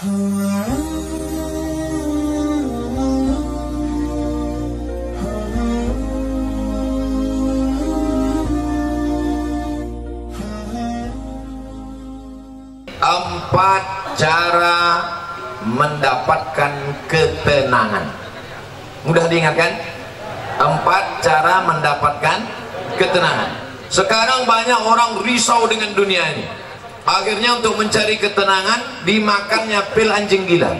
Empat cara mendapatkan ketenangan. Mudah diingatkan? Empat cara mendapatkan ketenangan. Sekarang banyak orang risau dengan dunia ini. Akhirnya untuk mencari ketenangan dimakannya pil anjing gila.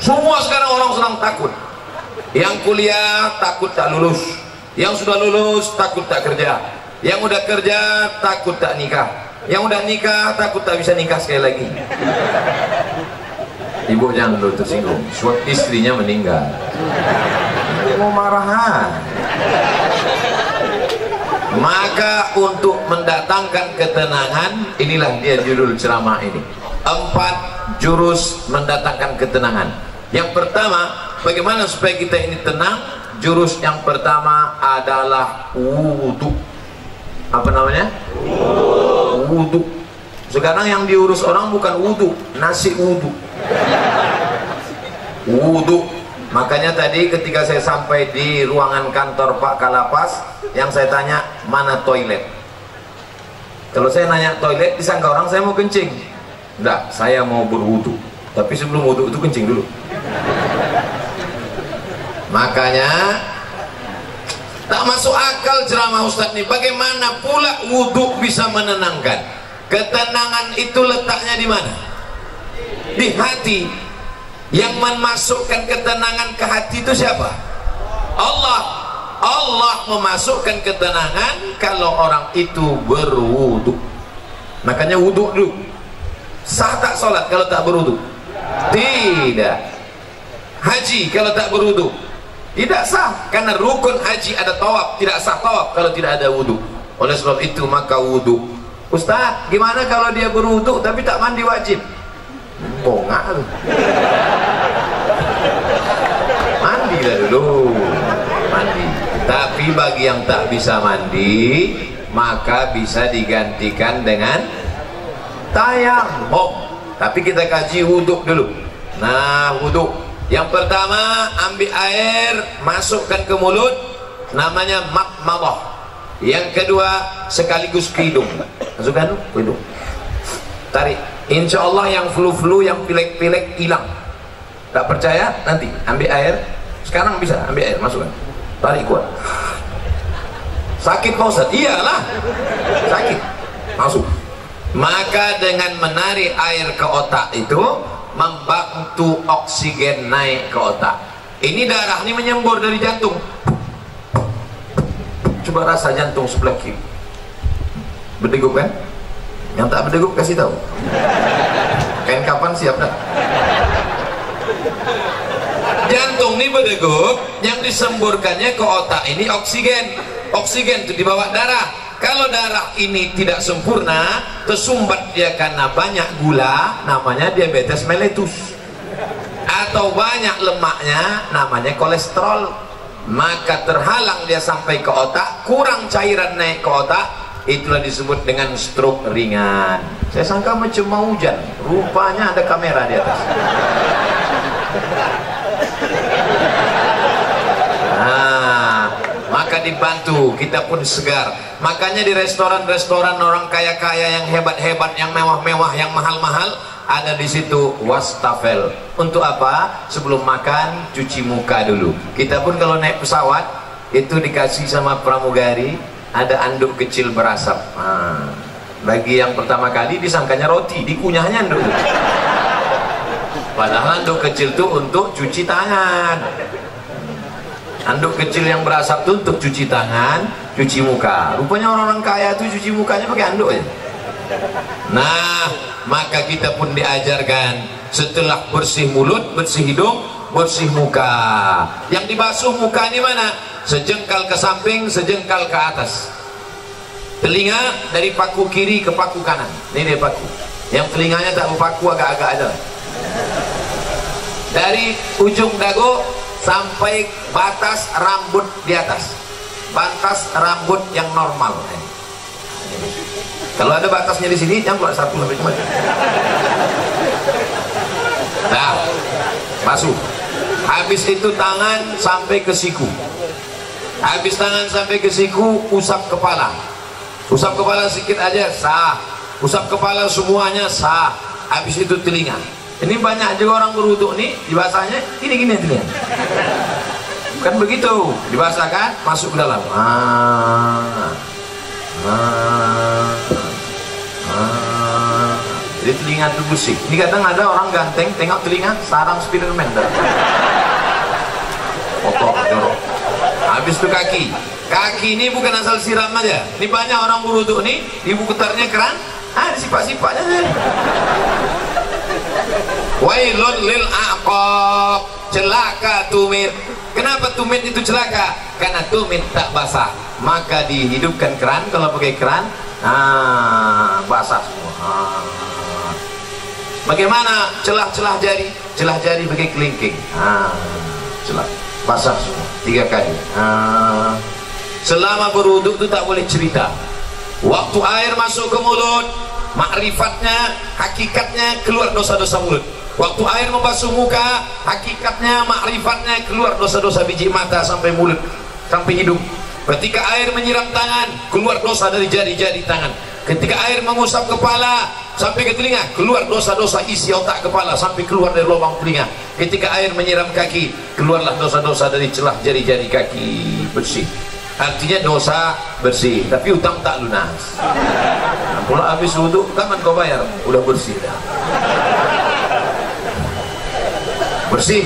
Semua sekarang orang sedang takut. Yang kuliah takut tak lulus. Yang sudah lulus takut tak kerja. Yang udah kerja takut tak nikah. Yang udah nikah takut tak bisa nikah sekali lagi. Ibu jangan dulu tersinggung. Suatu istrinya meninggal. Dia mau marahan. Maka untuk mendatangkan ketenangan Inilah dia judul ceramah ini. Empat jurus mendatangkan ketenangan. Yang pertama Bagaimana supaya kita ini tenang? Jurus yang pertama adalah wudhu Apa namanya? Wudhu Sekarang yang diurus orang bukan wudhu Nasi wudhu Wudhu Makanya tadi ketika saya sampai di ruangan kantor Pak Kalapas, yang saya tanya mana toilet. Kalau saya nanya toilet, disangka orang saya mau kencing. Enggak, saya mau berwudu. Tapi sebelum wudu itu kencing dulu. Makanya tak masuk akal ceramah Ustadz ini. Bagaimana pula wudu bisa menenangkan? Ketenangan itu letaknya di mana? Di hati yang memasukkan ketenangan ke hati itu siapa? Allah. Allah memasukkan ketenangan kalau orang itu berwudu makanya wudu dulu. Sah tak sholat kalau tak berwudu? tidak. Haji kalau tak berwudu? tidak sah. Karena rukun haji ada tawaf. Tidak sah tawaf kalau tidak ada wudu oleh sebab itu maka wudu Ustaz gimana kalau dia berwudu tapi tak mandi wajib bongak lu mandi lah dulu mandi. Tapi bagi yang tak bisa mandi maka bisa digantikan dengan tayamum tapi kita kaji wuduk dulu. Nah wuduk. Yang pertama ambil air masukkan ke mulut. Namanya makmalah yang kedua sekaligus hidung masukkan hidung tarik Insya Allah yang flu-flu, yang pilek-pilek hilang. Tak percaya? Nanti ambil air. Sekarang bisa ambil air, masukkan. Tarik kuat. Sakit Ustaz? Iyalah. Sakit. Masuk. Maka dengan menarik air ke otak itu membantu oksigen naik ke otak. Ini darah ini menyembur dari jantung. Coba rasa jantung sebelah kiri. Berdegup kan? Yang tak berdegup kasih tahu. Kain kapan siap dah jantung ini berdegup yang disemburkannya ke otak ini oksigen. Oksigen itu dibawa darah. Kalau darah ini tidak sempurna tersumbat dia karena banyak gula namanya diabetes mellitus. Atau banyak lemaknya namanya kolesterol. Maka terhalang dia sampai ke otak kurang cairan naik ke otak itulah disebut dengan stroke ringan. Saya sangka mau hujan. Rupanya ada kamera di atas. Nah maka dibantu. Kita pun segar. Makanya di restoran-restoran orang kaya-kaya yang hebat-hebat yang mewah-mewah yang mahal-mahal ada di situ wastafel. Untuk apa? Sebelum makan cuci muka dulu. Kita pun kalau naik pesawat itu dikasih sama pramugari ada anduk kecil berasap. Nah, bagi yang pertama kali disangkanya roti dikunyahnya anduk. Padahal anduk kecil itu untuk cuci tangan. Anduk kecil yang berasap itu untuk cuci tangan cuci muka. Rupanya orang-orang kaya itu cuci mukanya pakai anduk ya. Nah maka kita pun diajarkan setelah bersih mulut bersih hidung bersih muka. Yang dibasuh muka ini mana sejengkal ke samping sejengkal ke atas. Telinga dari paku kiri ke paku kanan. Ini dia paku. Yang telinganya tak berpaku agak-agak ada. Dari ujung dagu sampai batas rambut di atas. Batas rambut yang normal. Kalau ada batasnya di sini yang buat satu lebih cepat. nah masuk habis itu tangan sampai ke siku habis tangan sampai ke siku usap kepala. Usap kepala sedikit aja sah. Usap kepala semuanya sah. Habis itu telinga. Ini banyak juga orang berwuduk nih di bahasanya ini gini telinga kan begitu dibasahkan masuk ke dalam. Ah, ah, ah. jadi telinga itu bersih. Ini kadang ada orang ganteng tengok telinga sarang Spiderman kotor jorok habis itu kaki. Kaki ini bukan asal siram aja. Ini banyak orang berwuduk nih ibu putarnya keran ah sifat-sifatnya wailun lil aqab celaka tumit. Kenapa tumit itu celaka? Karena tumit tak basah. Maka dihidupkan keran kalau pakai keran ah basah semua. Ah. bagaimana celah-celah jari? Celah jari pakai kelingking. Ah celah basah semua. Tiga kali. Selama berwuduk itu tak boleh cerita. Waktu air masuk ke mulut makrifatnya hakikatnya keluar dosa-dosa mulut. Waktu air membasuh muka hakikatnya makrifatnya keluar dosa-dosa biji mata sampai mulut sampai hidung. Ketika air menyiram tangan keluar dosa dari jari-jari tangan ketika air mengusap kepala sampai ke telinga keluar dosa-dosa isi otak kepala sampai keluar dari lubang telinga. Ketika air menyiram kaki keluarlah dosa-dosa dari celah jari-jari kaki. Bersih. Artinya dosa bersih tapi utang tak lunas. Nah, pula habis wudhu kapan kau bayar? Udah bersih dah. Bersih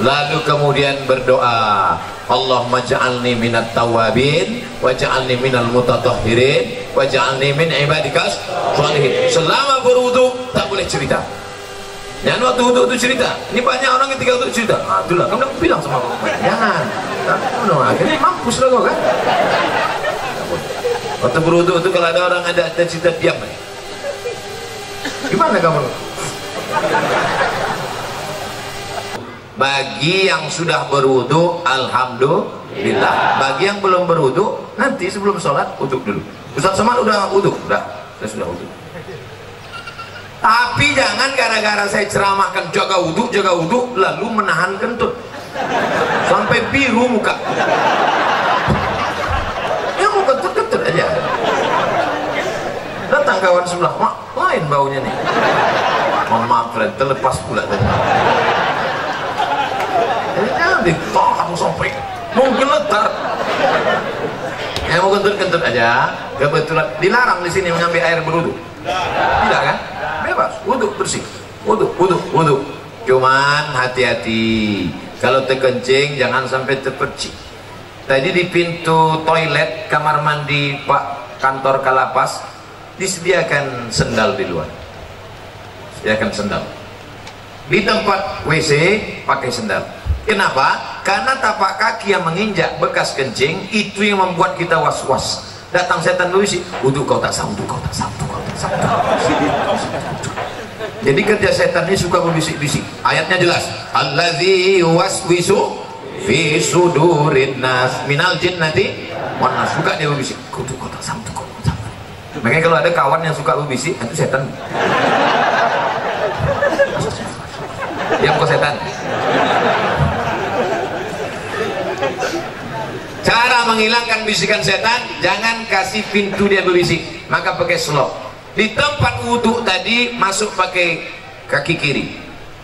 lalu kemudian berdoa Allah ja'alni minat tawabin wa ja'alni minal mutatahhirin wa ja'alni min ibadikas salihin selama berwudhu tak boleh cerita Jangan waktu wudhu itu cerita. Ini banyak orang ketika untuk cerita. Ah, itulah kamu bilang sama aku. Jangan. Kamu dong akhirnya mampus lah kau kan. Waktu berwudhu itu kalau ada orang ada, ada cerita diam. Gimana kamu? Bagi yang sudah berwudhu, alhamdulillah. Bagi yang belum berwudhu, nanti sebelum sholat wudhu dulu. Ustaz Somad udah wudhu, udah, saya sudah wudhu tapi jangan gara-gara saya ceramahkan jaga wudhu jaga wudhu lalu menahan kentut. Sampai biru muka. Ya mau kentut-kentut aja. Datang kawan sebelah mak lain baunya nih. Mohon maaf terlepas pula tadi jangan ditahan sampai mau geletar ya mau kentut-kentut aja. Kebetulan dilarang di sini mengambil air berwudhu. Tidak kan? Bebas. Wudhu bersih. Wudhu wudhu wudhu. Cuman hati-hati. Kalau terkencing jangan sampai terpercik. Tadi di pintu toilet kamar mandi pak kantor kalapas disediakan sendal di luar. Sediakan sendal. Di tempat WC pakai sendal kenapa? karena tapak kaki yang menginjak bekas kencing itu yang membuat kita was-was. Datang setan berisi wudhu kau tak wudhu kau tak wudhu kau tak sah jadi kerja setan ini suka berbisik-bisik. Ayatnya jelas. Alladzi waswisu fi sudurin nas. Minal jinnati wan nas suka dia berbisik wudhu kau sah wudhu kau sah makanya kalau ada kawan yang suka berbisik itu setan. Diam kau setan cara menghilangkan bisikan setan jangan kasih pintu dia berbisik. Maka pakai slot di tempat wudhu tadi masuk pakai kaki kiri.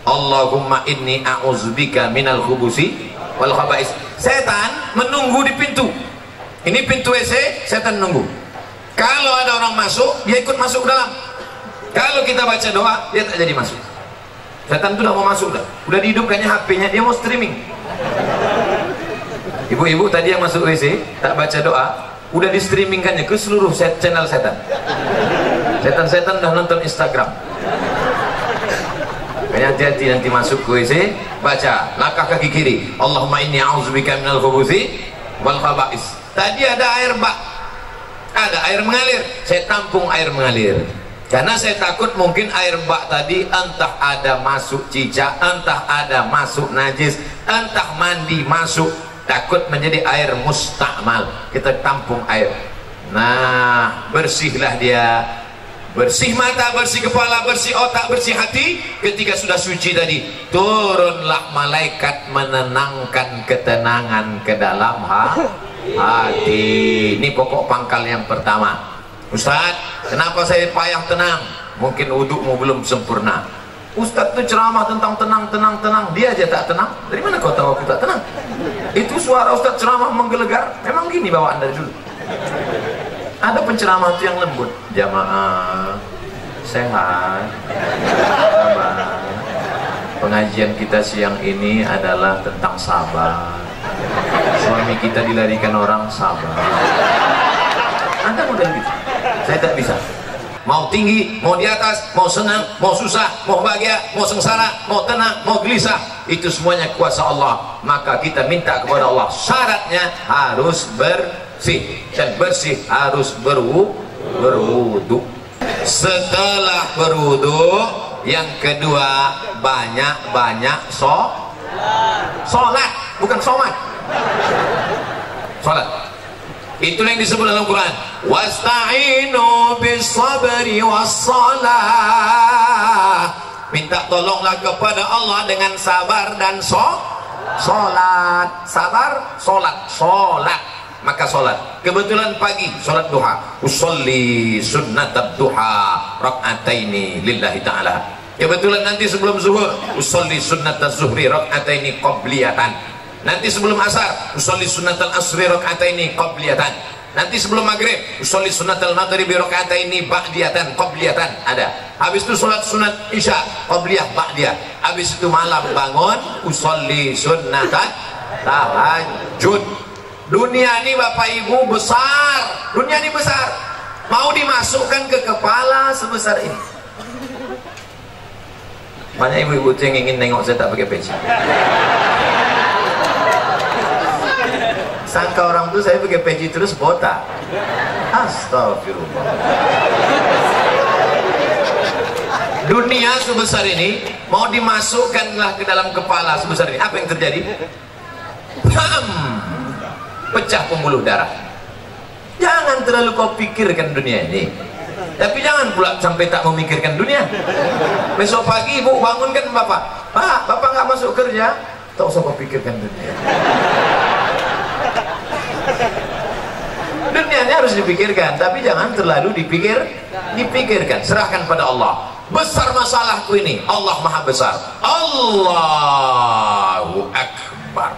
Allahumma inni a'udzubika minal khubusi wal khabais. Setan menunggu di pintu. Ini pintu WC setan nunggu. Kalau ada orang masuk dia ikut masuk ke dalam. Kalau kita baca doa dia tak jadi masuk. Setan itu udah mau masuk dah. Udah dihidupkannya HP-nya dia mau streaming ibu-ibu tadi yang masuk WC tak baca doa udah di streamingkannya ke seluruh set channel setan. Setan-setan udah nonton Instagram. Kayaknya hati-hati nanti masuk ke WC baca langkah kaki kiri. Allahumma inni a'udzubika minal khubuthi wal khaba'is. Tadi ada air bak ada air mengalir. Saya tampung air mengalir. Karena saya takut mungkin air bak tadi entah ada masuk cicak entah ada masuk najis entah mandi masuk takut menjadi air mustakmal kita tampung air nah bersihlah dia bersih mata, bersih kepala, bersih otak, bersih hati ketika sudah suci tadi turunlah malaikat menenangkan ketenangan ke dalam hati ini pokok pangkal yang pertama Ustaz, kenapa saya payah tenang? Mungkin wudukmu belum sempurna Ustaz itu ceramah tentang tenang, tenang, tenang. Dia aja tak tenang. Dari mana kau tahu aku tak tenang? Itu suara Ustaz ceramah menggelegar. Memang gini bawaan dari dulu. Ada penceramah itu yang lembut. Jamaah, sehat, sabar. Pengajian kita siang ini adalah tentang sabar. Suami kita dilarikan orang sabar. Anda model gitu. Saya tak bisa mau tinggi, mau di atas, mau senang, mau susah, mau bahagia, mau sengsara, mau tenang, mau gelisah itu semuanya kuasa Allah maka kita minta kepada Allah syaratnya harus bersih. Dan bersih harus berwu berwudu. Setelah berwudu yang kedua banyak-banyak so sholat bukan somat. Sholat Itulah yang disebut dalam Quran. Wasta'inu bis sabri wassalah. Minta tolonglah kepada Allah dengan sabar dan so salat. Sabar, salat, salat. Maka salat. Kebetulan pagi salat duha. Usolli sunnat duha rakaataini lillahi taala. Kebetulan nanti sebelum zuhur usolli sunnat zuhri rakaataini qabliyatan nanti sebelum asar usolli sunat al-asri ini qabliyatan nanti sebelum maghrib usolli sunat al-maghribi ini ba'diyatan qabliyatan ada. Habis itu sholat sunat isya qabliyah ba'diyah. Habis itu malam bangun usolli sunatan tahajud. Dunia ini bapak ibu besar. Dunia ini besar. Mau dimasukkan ke kepala sebesar ini. Banyak ibu-ibu yang ingin nengok saya tak pakai peci sangka orang tuh saya pakai peci terus botak. Astagfirullah. Dunia sebesar ini mau dimasukkanlah ke dalam kepala sebesar ini. Apa yang terjadi? Bam! pecah pembuluh darah. Jangan terlalu kau pikirkan dunia ini. Tapi jangan pula sampai tak memikirkan dunia. Besok pagi ibu bangunkan bapak. Pak bapak nggak masuk kerja? Tak usah kau pikirkan dunia harus dipikirkan tapi jangan terlalu dipikir dipikirkan. Serahkan pada Allah. Besar masalahku ini Allah maha besar. Allahu Akbar.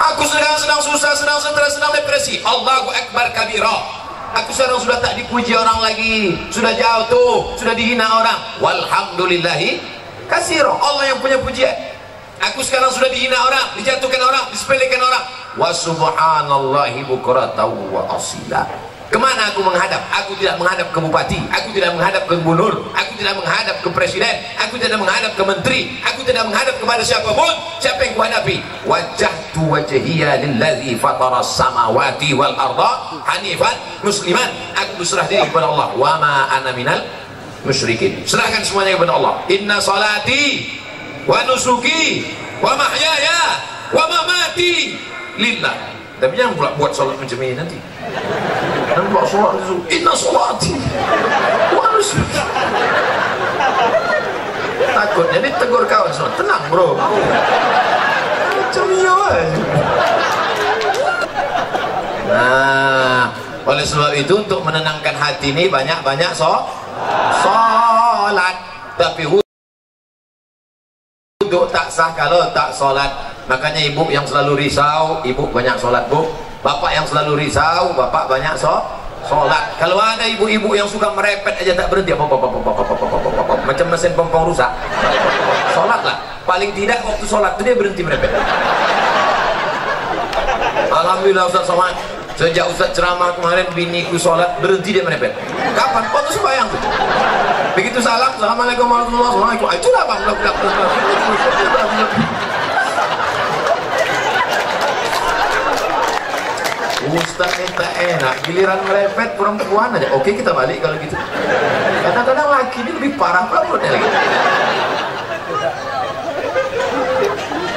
Aku sedang sedang susah sedang stres sedang depresi. Allahu Akbar kabira. Aku sekarang sudah tak dipuji orang lagi. Sudah jauh tuh sudah dihina orang. Walhamdulillahi kasiro. Allah yang punya pujian. Aku sekarang sudah dihina orang dijatuhkan orang disepelekan orang wa subhanallahi bukratan wa asila. Ke mana aku menghadap? Aku tidak menghadap ke bupati. Aku tidak menghadap ke gubernur. Aku tidak menghadap ke presiden. Aku tidak menghadap ke menteri. Aku tidak menghadap kepada siapa pun. Siapa yang kuhadapi? Wajah tu wajhiya lillazi fatara samawati wal arda hanifan musliman. Aku berserah diri kepada Allah. Wa ma ana minal musyrikin. Serahkan semuanya kepada Allah. Inna salati wa nusuki wa mahyaya wa mamati lillah. Tapi jangan pula buat solat macam ini nanti. Dan buat solat itu inna solati takut jadi tegur kawan solat tenang bro. Macam iya nah oleh sebab itu untuk menenangkan hati ini banyak-banyak so solat. Tapi untuk tak sah kalau tak solat makanya ibu yang selalu risau ibu banyak sholat bu. Bapak yang selalu risau bapak banyak so sholat. Kalau ada ibu-ibu yang suka merepet aja tak berhenti apa, apa, apa, apa, apa, apa, apa, macam mesin pompong rusak. Sholat lah. Paling tidak waktu sholat itu dia berhenti merepet. Alhamdulillah Ustaz Somad sejak Ustaz ceramah kemarin biniku sholat berhenti dia merepet. Kapan? waktu sembahyang tuh begitu salam Assalamualaikum warahmatullahi wabarakatuh. Itulah bang Ustaz minta enak giliran merepet perempuan aja. Oke kita balik kalau gitu. Kadang-kadang laki ini lebih parah perempuan lagi.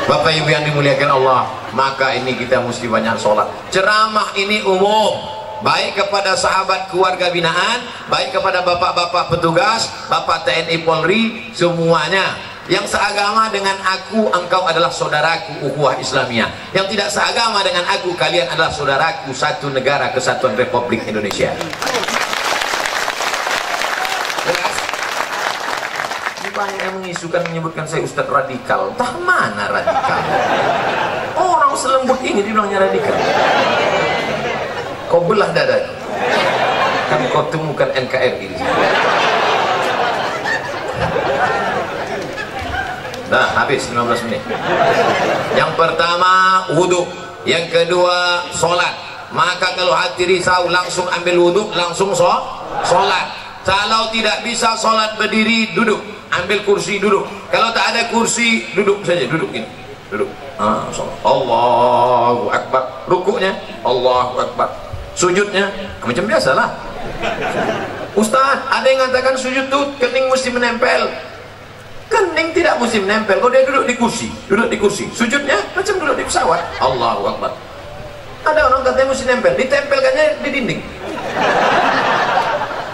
Bapak Ibu yang dimuliakan Allah maka ini kita mesti banyak sholat. Ceramah ini umum. Baik kepada sahabat keluarga binaan baik kepada bapak-bapak petugas bapak TNI Polri semuanya yang seagama dengan aku engkau adalah saudaraku ukhuwah Islamiyah yang tidak seagama dengan aku kalian adalah saudaraku satu negara kesatuan Republik Indonesia. Banyak yang mengisukan menyebutkan saya ustadz radikal. Entah mana radikal. Orang selembut ini dibilangnya radikal. Kau belah dada kan kau temukan NKRI di sini Nah, habis 15 menit. Yang pertama wudhu, yang kedua solat. Maka kalau hati risau langsung ambil wudhu, langsung so, solat. Kalau tidak bisa solat berdiri, duduk. Ambil kursi duduk. Kalau tak ada kursi, duduk saja, duduk ini. Duduk. Ah, Allahu Akbar. Rukuknya, Allahu Akbar sujudnya macam biasa lah Ustaz ada yang mengatakan sujud tuh kening mesti menempel kening tidak mesti menempel kalau dia duduk di kursi? Duduk di kursi. Sujudnya macam duduk di pesawat. Allahu Akbar. Ada orang katanya mesti nempel ditempelkannya di dinding.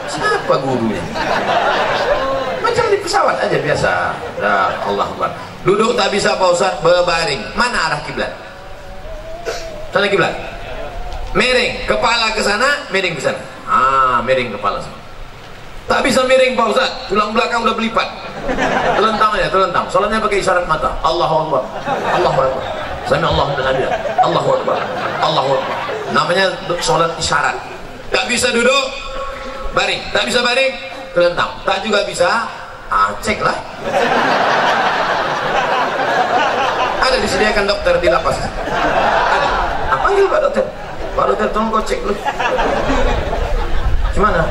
Siapa gurunya? Macam di pesawat aja biasa. Ya Allah Akbar. Duduk tak bisa Pak berbaring. Mana arah kiblat? Sana kiblat? Miring. Kepala ke sana miring ke sana. Ah miring kepala sana tak bisa miring Pak Ustaz. Tulang belakang udah berlipat. Terlentang aja terlentang. Soalnya pakai isyarat mata. Allahu Akbar. Allahu Akbar. Sami Allah dan adil Allahu Akbar. Allahu Akbar. Namanya sholat isyarat. Tak bisa duduk baring. Tak bisa baring terlentang. Tak juga bisa ah cek lah. Ada disediakan dokter di lapas. Ada. Ah, panggil pak dokter. Pak Dokter tolong kau cek dulu. Gimana?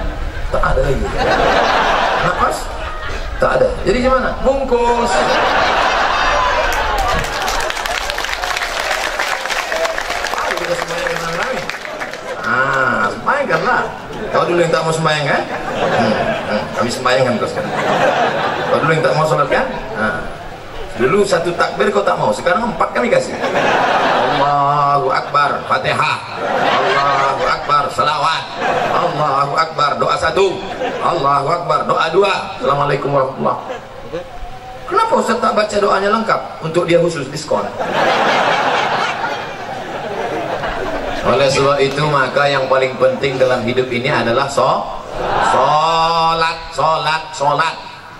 Tak ada lagi nafas? tak ada jadi gimana? bungkus ayo kita sembahyang dengan kami ah sembahyangkan lah kau dulu yang tak mau sembahyang kan? Hmm, hmm, kami sembahyangkan terus kan kau dulu yang tak mau sholat kan? Nah. dulu satu takbir kau tak mau sekarang empat kami kasih Allahu Akbar Fatihah Allahu Akbar Salawat Allahu Akbar. Doa satu. Allahu Akbar. Doa dua. Assalamualaikum warahmatullahi Kenapa Ustaz tak baca doanya lengkap? Untuk dia khusus diskon oleh sebab itu maka yang paling penting dalam hidup ini adalah so solat solat solat.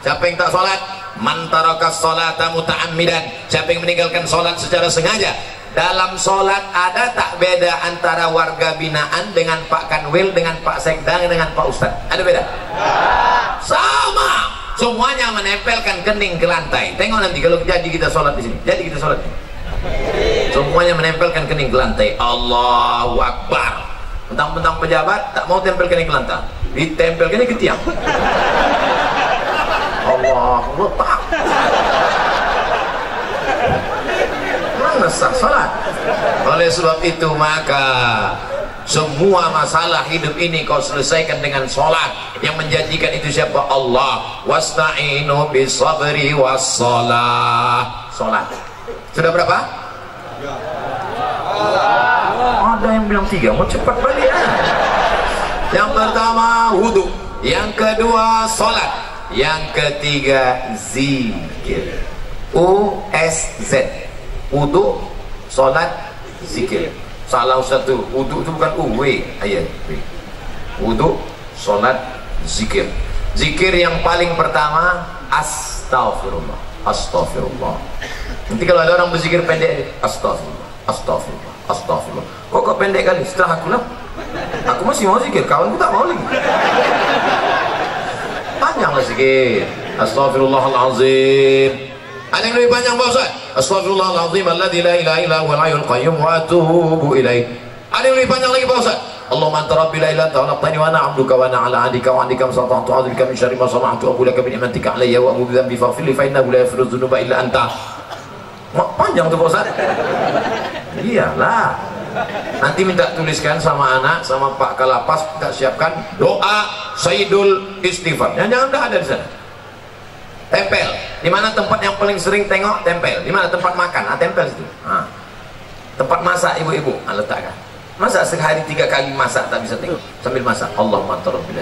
Siapa yang tak solat? Mantarakas solata muta'ammidan. Siapa yang meninggalkan solat secara sengaja dalam sholat ada tak beda antara warga binaan dengan Pak Kanwil dengan Pak Sekdang dengan Pak Ustad ada beda? sama. Semuanya menempelkan kening ke lantai. Tengok nanti kalau jadi kita sholat di sini. Jadi kita sholat semuanya menempelkan kening ke lantai. Allahu Akbar. Mentang-mentang pejabat tak mau tempel kening ke lantai. Ditempelkannya ke tiang. Allah letak sah salat. Oleh sebab itu maka semua masalah hidup ini kau selesaikan dengan solat yang menjanjikan itu siapa? Allah. Wasta'inu bisabri wassalah. Solat sudah berapa? ada yang bilang tiga mau cepat balik ya yang pertama wudhu yang kedua solat yang ketiga zikir. U S Z wudhu solat zikir. Salah satu wudhu itu bukan u w ayat wudhu solat zikir. Zikir yang paling pertama astagfirullah astagfirullah nanti kalau ada orang berzikir pendek astagfirullah astagfirullah astagfirullah kok kok pendek kali? Setelah aku lah. Aku masih mau zikir kawanku tak mau lagi. Panjanglah zikir. Astagfirullahalazim ada yang lebih panjang Pak Ustaz? Astagfirullahaladzim Alladhi la ilaha illa huwa al qayyum wa atubu ilaih. Ada yang lebih panjang lagi Pak Ustaz? Allahumma anta rabbi la ilaha illa anta wa ana 'abduka wa ana 'ala 'adika wa 'andika masata'tu a'udzu bika min syarri ma sana'tu abu laka bi ni'matika 'alayya wa a'udzu dhanbi faghfir li fa innahu illa anta. Panjang tuh Pak Ustaz. Iyalah. Nanti minta tuliskan sama anak sama Pak Kalapas kita siapkan doa Sayyidul Istighfar. Jangan jangan ada di sana. Tempel di mana tempat yang paling sering tengok? Tempel. Di mana? Tempat makan. Ah tempel situ. Ah. tempat masak ibu-ibu. Ah, letakkan. Masa sehari tiga kali masak tak bisa tengok. Sambil masak. Allah mantar bila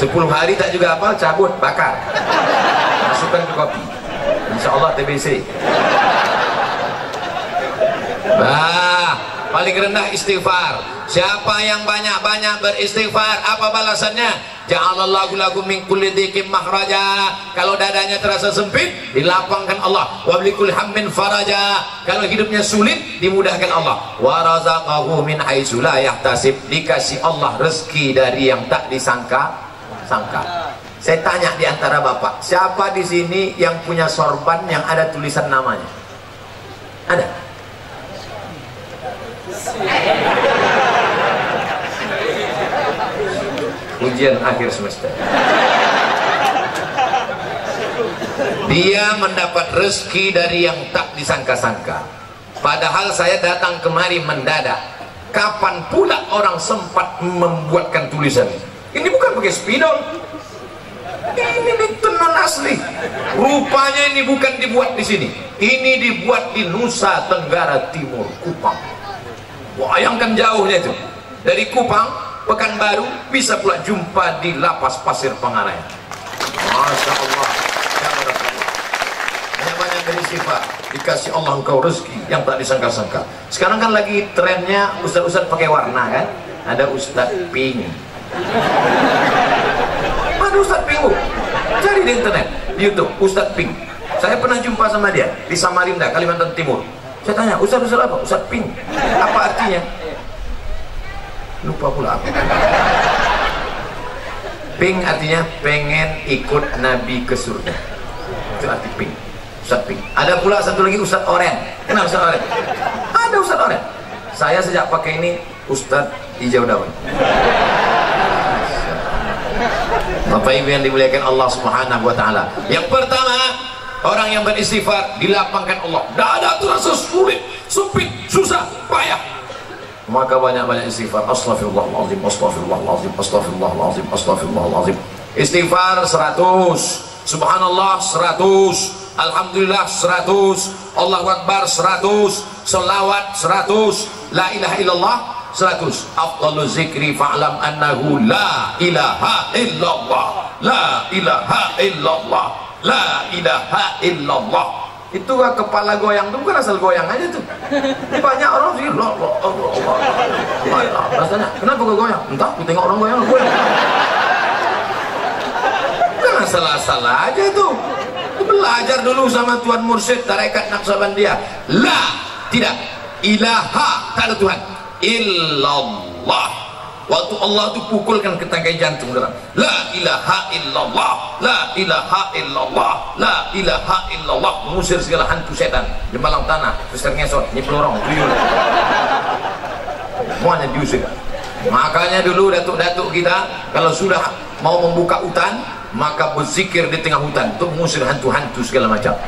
sepuluh hari tak juga apa cabut bakar. Masukkan ke kopi. Insya Allah TBC bah paling rendah istighfar. Siapa yang banyak-banyak beristighfar apa balasannya? Ja'alallahu lagu min kulli dhikin mahraja kalau dadanya terasa sempit dilapangkan Allah. Wa bilikul hammin faraja. Kalau hidupnya sulit dimudahkan Allah. Wa razaqahu min haitsu la yahtasib. Dikasih Allah rezeki dari yang tak disangka. Sangka. Saya tanya di antara bapak, siapa di sini yang punya sorban yang ada tulisan namanya? Ada? Ujian akhir semester. Dia mendapat rezeki dari yang tak disangka-sangka. Padahal saya datang kemari mendadak. Kapan pula orang sempat membuatkan tulisan ini? bukan pakai spidol ini di tenan asli rupanya ini bukan dibuat di sini ini dibuat di Nusa Tenggara Timur Kupang bayangkan jauhnya itu. Dari Kupang Pekanbaru bisa pula jumpa di lapas pasir Pangarayan Masya Allah. Banyak-banyak dari sifat dikasih Allah engkau rezeki yang tak disangka-sangka. Sekarang kan lagi trennya ustaz-ustaz pakai warna kan? Ada ustaz pink ada Ustadz Pingu? Cari di internet di Youtube Ustadz Ping saya pernah jumpa sama dia di Samarinda Kalimantan Timur saya tanya Ustadz Ustadz apa? Ustadz Ping apa artinya? Lupa pula apa Ping artinya pengen ikut Nabi ke surga. Itu arti Ping Ustadz Ping ada pula satu lagi Ustadz Oren. Kenal Ustadz Oren? Ada Ustadz Oren. Saya sejak pakai ini Ustadz hijau daun. Bapak Ibu yang dimuliakan Allah Subhanahu wa taala. Yang pertama, orang yang beristighfar dilapangkan Allah. Tidak ada terasa sulit, sempit, susah, payah. Maka banyak-banyak istighfar. Astaghfirullahalazim, astaghfirullahalazim, astaghfirullahalazim, astaghfirullahalazim. Istighfar 100, subhanallah 100, alhamdulillah 100, Allahu akbar 100, selawat 100, la ilaha illallah 100 afdalu zikri fa'lam annahu la ilaha illallah la ilaha illallah la ilaha illallah. Itu kepala goyang itu bukan asal goyang aja tuh. Ini banyak orang sih lo lo lo rasanya kenapa gue goyang? Entah aku tengok orang goyang. Goyang bukan asal-asal aja tuh. Belajar dulu sama Tuan Mursyid tarekat Naksabandia la tidak. Ilaha tak ada Tuhan. Illallah waktu Allah itu pukulkan ke tangkai jantung dalam la ilaha illallah la ilaha illallah la ilaha illallah. Mengusir segala hantu setan. Di malam tanah Mister Ngesot ini pelorong semuanya diusir. Makanya dulu datuk-datuk kita kalau sudah mau membuka hutan maka berzikir di tengah hutan. Untuk mengusir hantu-hantu segala macam.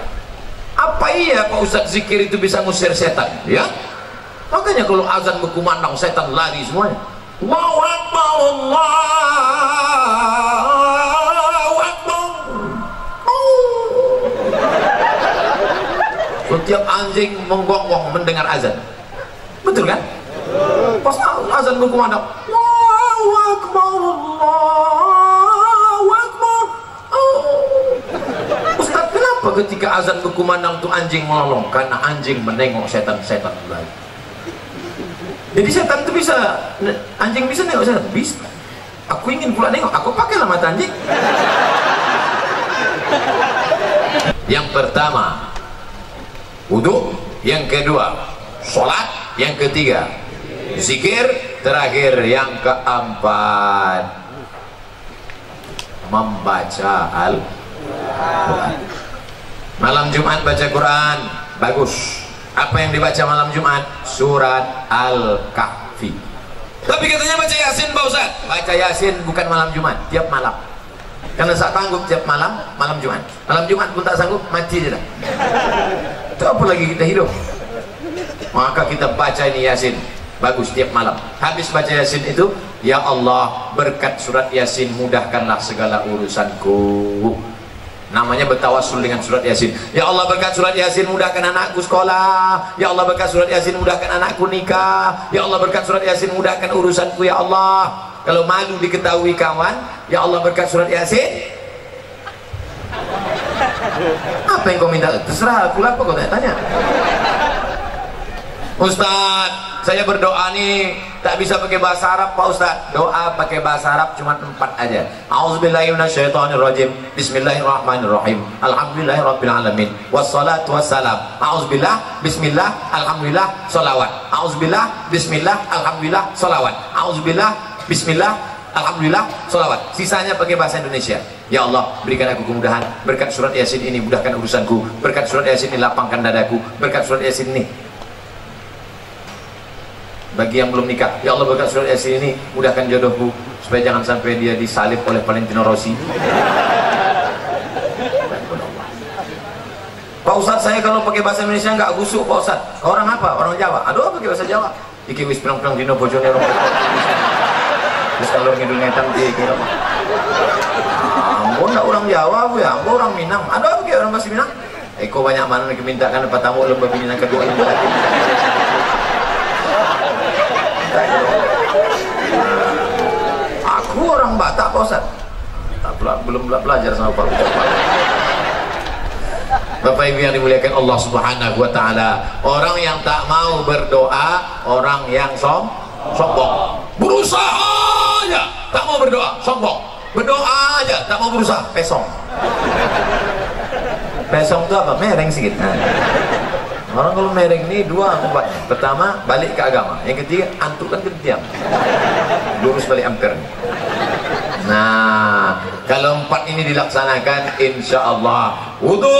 Apa iya Pak Ustaz zikir itu bisa mengusir setan? Ya? Makanya kalau azan berkumandang setan lari semuanya Akbar Allahu Akbar. Setiap anjing menggonggong mendengar azan. Betul kan? Pas azan berkumandang Allahu Akbar Allahu Akbar. Oh. Ustaz kenapa ketika azan berkumandang itu anjing melolong? Karena anjing menengok setan-setan. lagi jadi setan itu bisa anjing bisa nengok setan? Bisa. Aku ingin pula nengok aku pakailah mata anjing. Yang pertama wudhu. Yang kedua sholat. Yang ketiga zikir. Terakhir yang keempat membaca Al-Quran. Malam Jumat baca Quran. Bagus apa yang dibaca malam Jumat? Surat Al-Kahfi. Tapi katanya baca Yasin Pak Ustaz. Baca Yasin bukan malam Jumat tiap malam. Karena saat tanggup tiap malam malam Jumat. Malam Jumat pun tak sanggup mati je dah. Itu apa lagi kita hidup. Maka kita baca ini Yasin. Bagus tiap malam. Habis baca Yasin itu Ya Allah berkat surat Yasin mudahkanlah segala urusanku namanya bertawasul dengan surat yasin. Ya Allah berkat surat yasin mudahkan anakku sekolah. Ya Allah berkat surat yasin mudahkan anakku nikah. Ya Allah berkat surat yasin mudahkan urusanku ya Allah. Kalau malu diketahui kawan ya Allah berkat surat yasin. Apa yang kau minta? Terserah aku lah apa kau tanya Ustaz saya berdoa nih tak bisa pakai bahasa Arab Pak Ustaz. Doa pakai bahasa Arab cuma empat aja. A'udzubillahiminasyaitonirrajim Bismillahirrahmanirrahim. Alhamdulillahirrabbilalamin. Wassalatu wassalam. A'udzubillah Bismillah Alhamdulillah Salawat. A'udzubillah Bismillah Alhamdulillah Salawat. A'udzubillah Bismillah Alhamdulillah Salawat. Sisanya pakai bahasa Indonesia. Ya Allah berikan aku kemudahan. Berkat surat yasin ini mudahkan urusanku. Berkat surat yasin ini lapangkan dadaku. Berkat surat yasin ini bagi yang belum nikah. Ya Allah berkat surat yasin ini mudahkan jodohku supaya jangan sampai dia disalib oleh Valentino Rossi. Pak Ustadz saya kalau pakai bahasa Indonesia nggak gusuk Pak Ustadz orang apa? orang Jawa. Aduh pakai bahasa Jawa. Iki wis pirang-pirang dino bojone orang terus kalau ngidul ngetan iki iki ampun enggak orang Jawa bu ya ampun orang Minang. Aduh pakai orang bahasa Minang. Eko banyak mana yang minta kan tamu lembah bini kedua ini aku orang Batak Ustaz. Tak belum belajar sama Pak Bapak Ibu yang dimuliakan Allah Subhanahu wa taala orang yang tak mau berdoa orang yang som sombong. Berusaha aja tak mau berdoa sombong. Berdoa aja tak mau berusaha pesong. Pesong itu apa? Mereng sedikit nah. Orang kalau mereng ini dua empat. Pertama balik ke agama. Yang ketiga antuk kan diam. Lurus balik ampere. Nah, kalau empat ini dilaksanakan, insya Allah wudhu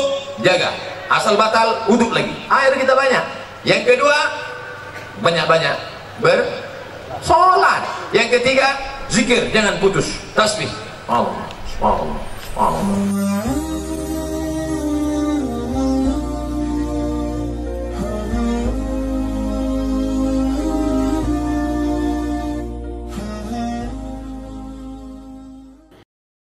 jaga. Asal batal wudhu lagi. Air kita banyak. Yang kedua banyak-banyak bersolat. Yang ketiga zikir jangan putus. Tasbih. Allah, Allah, Allah.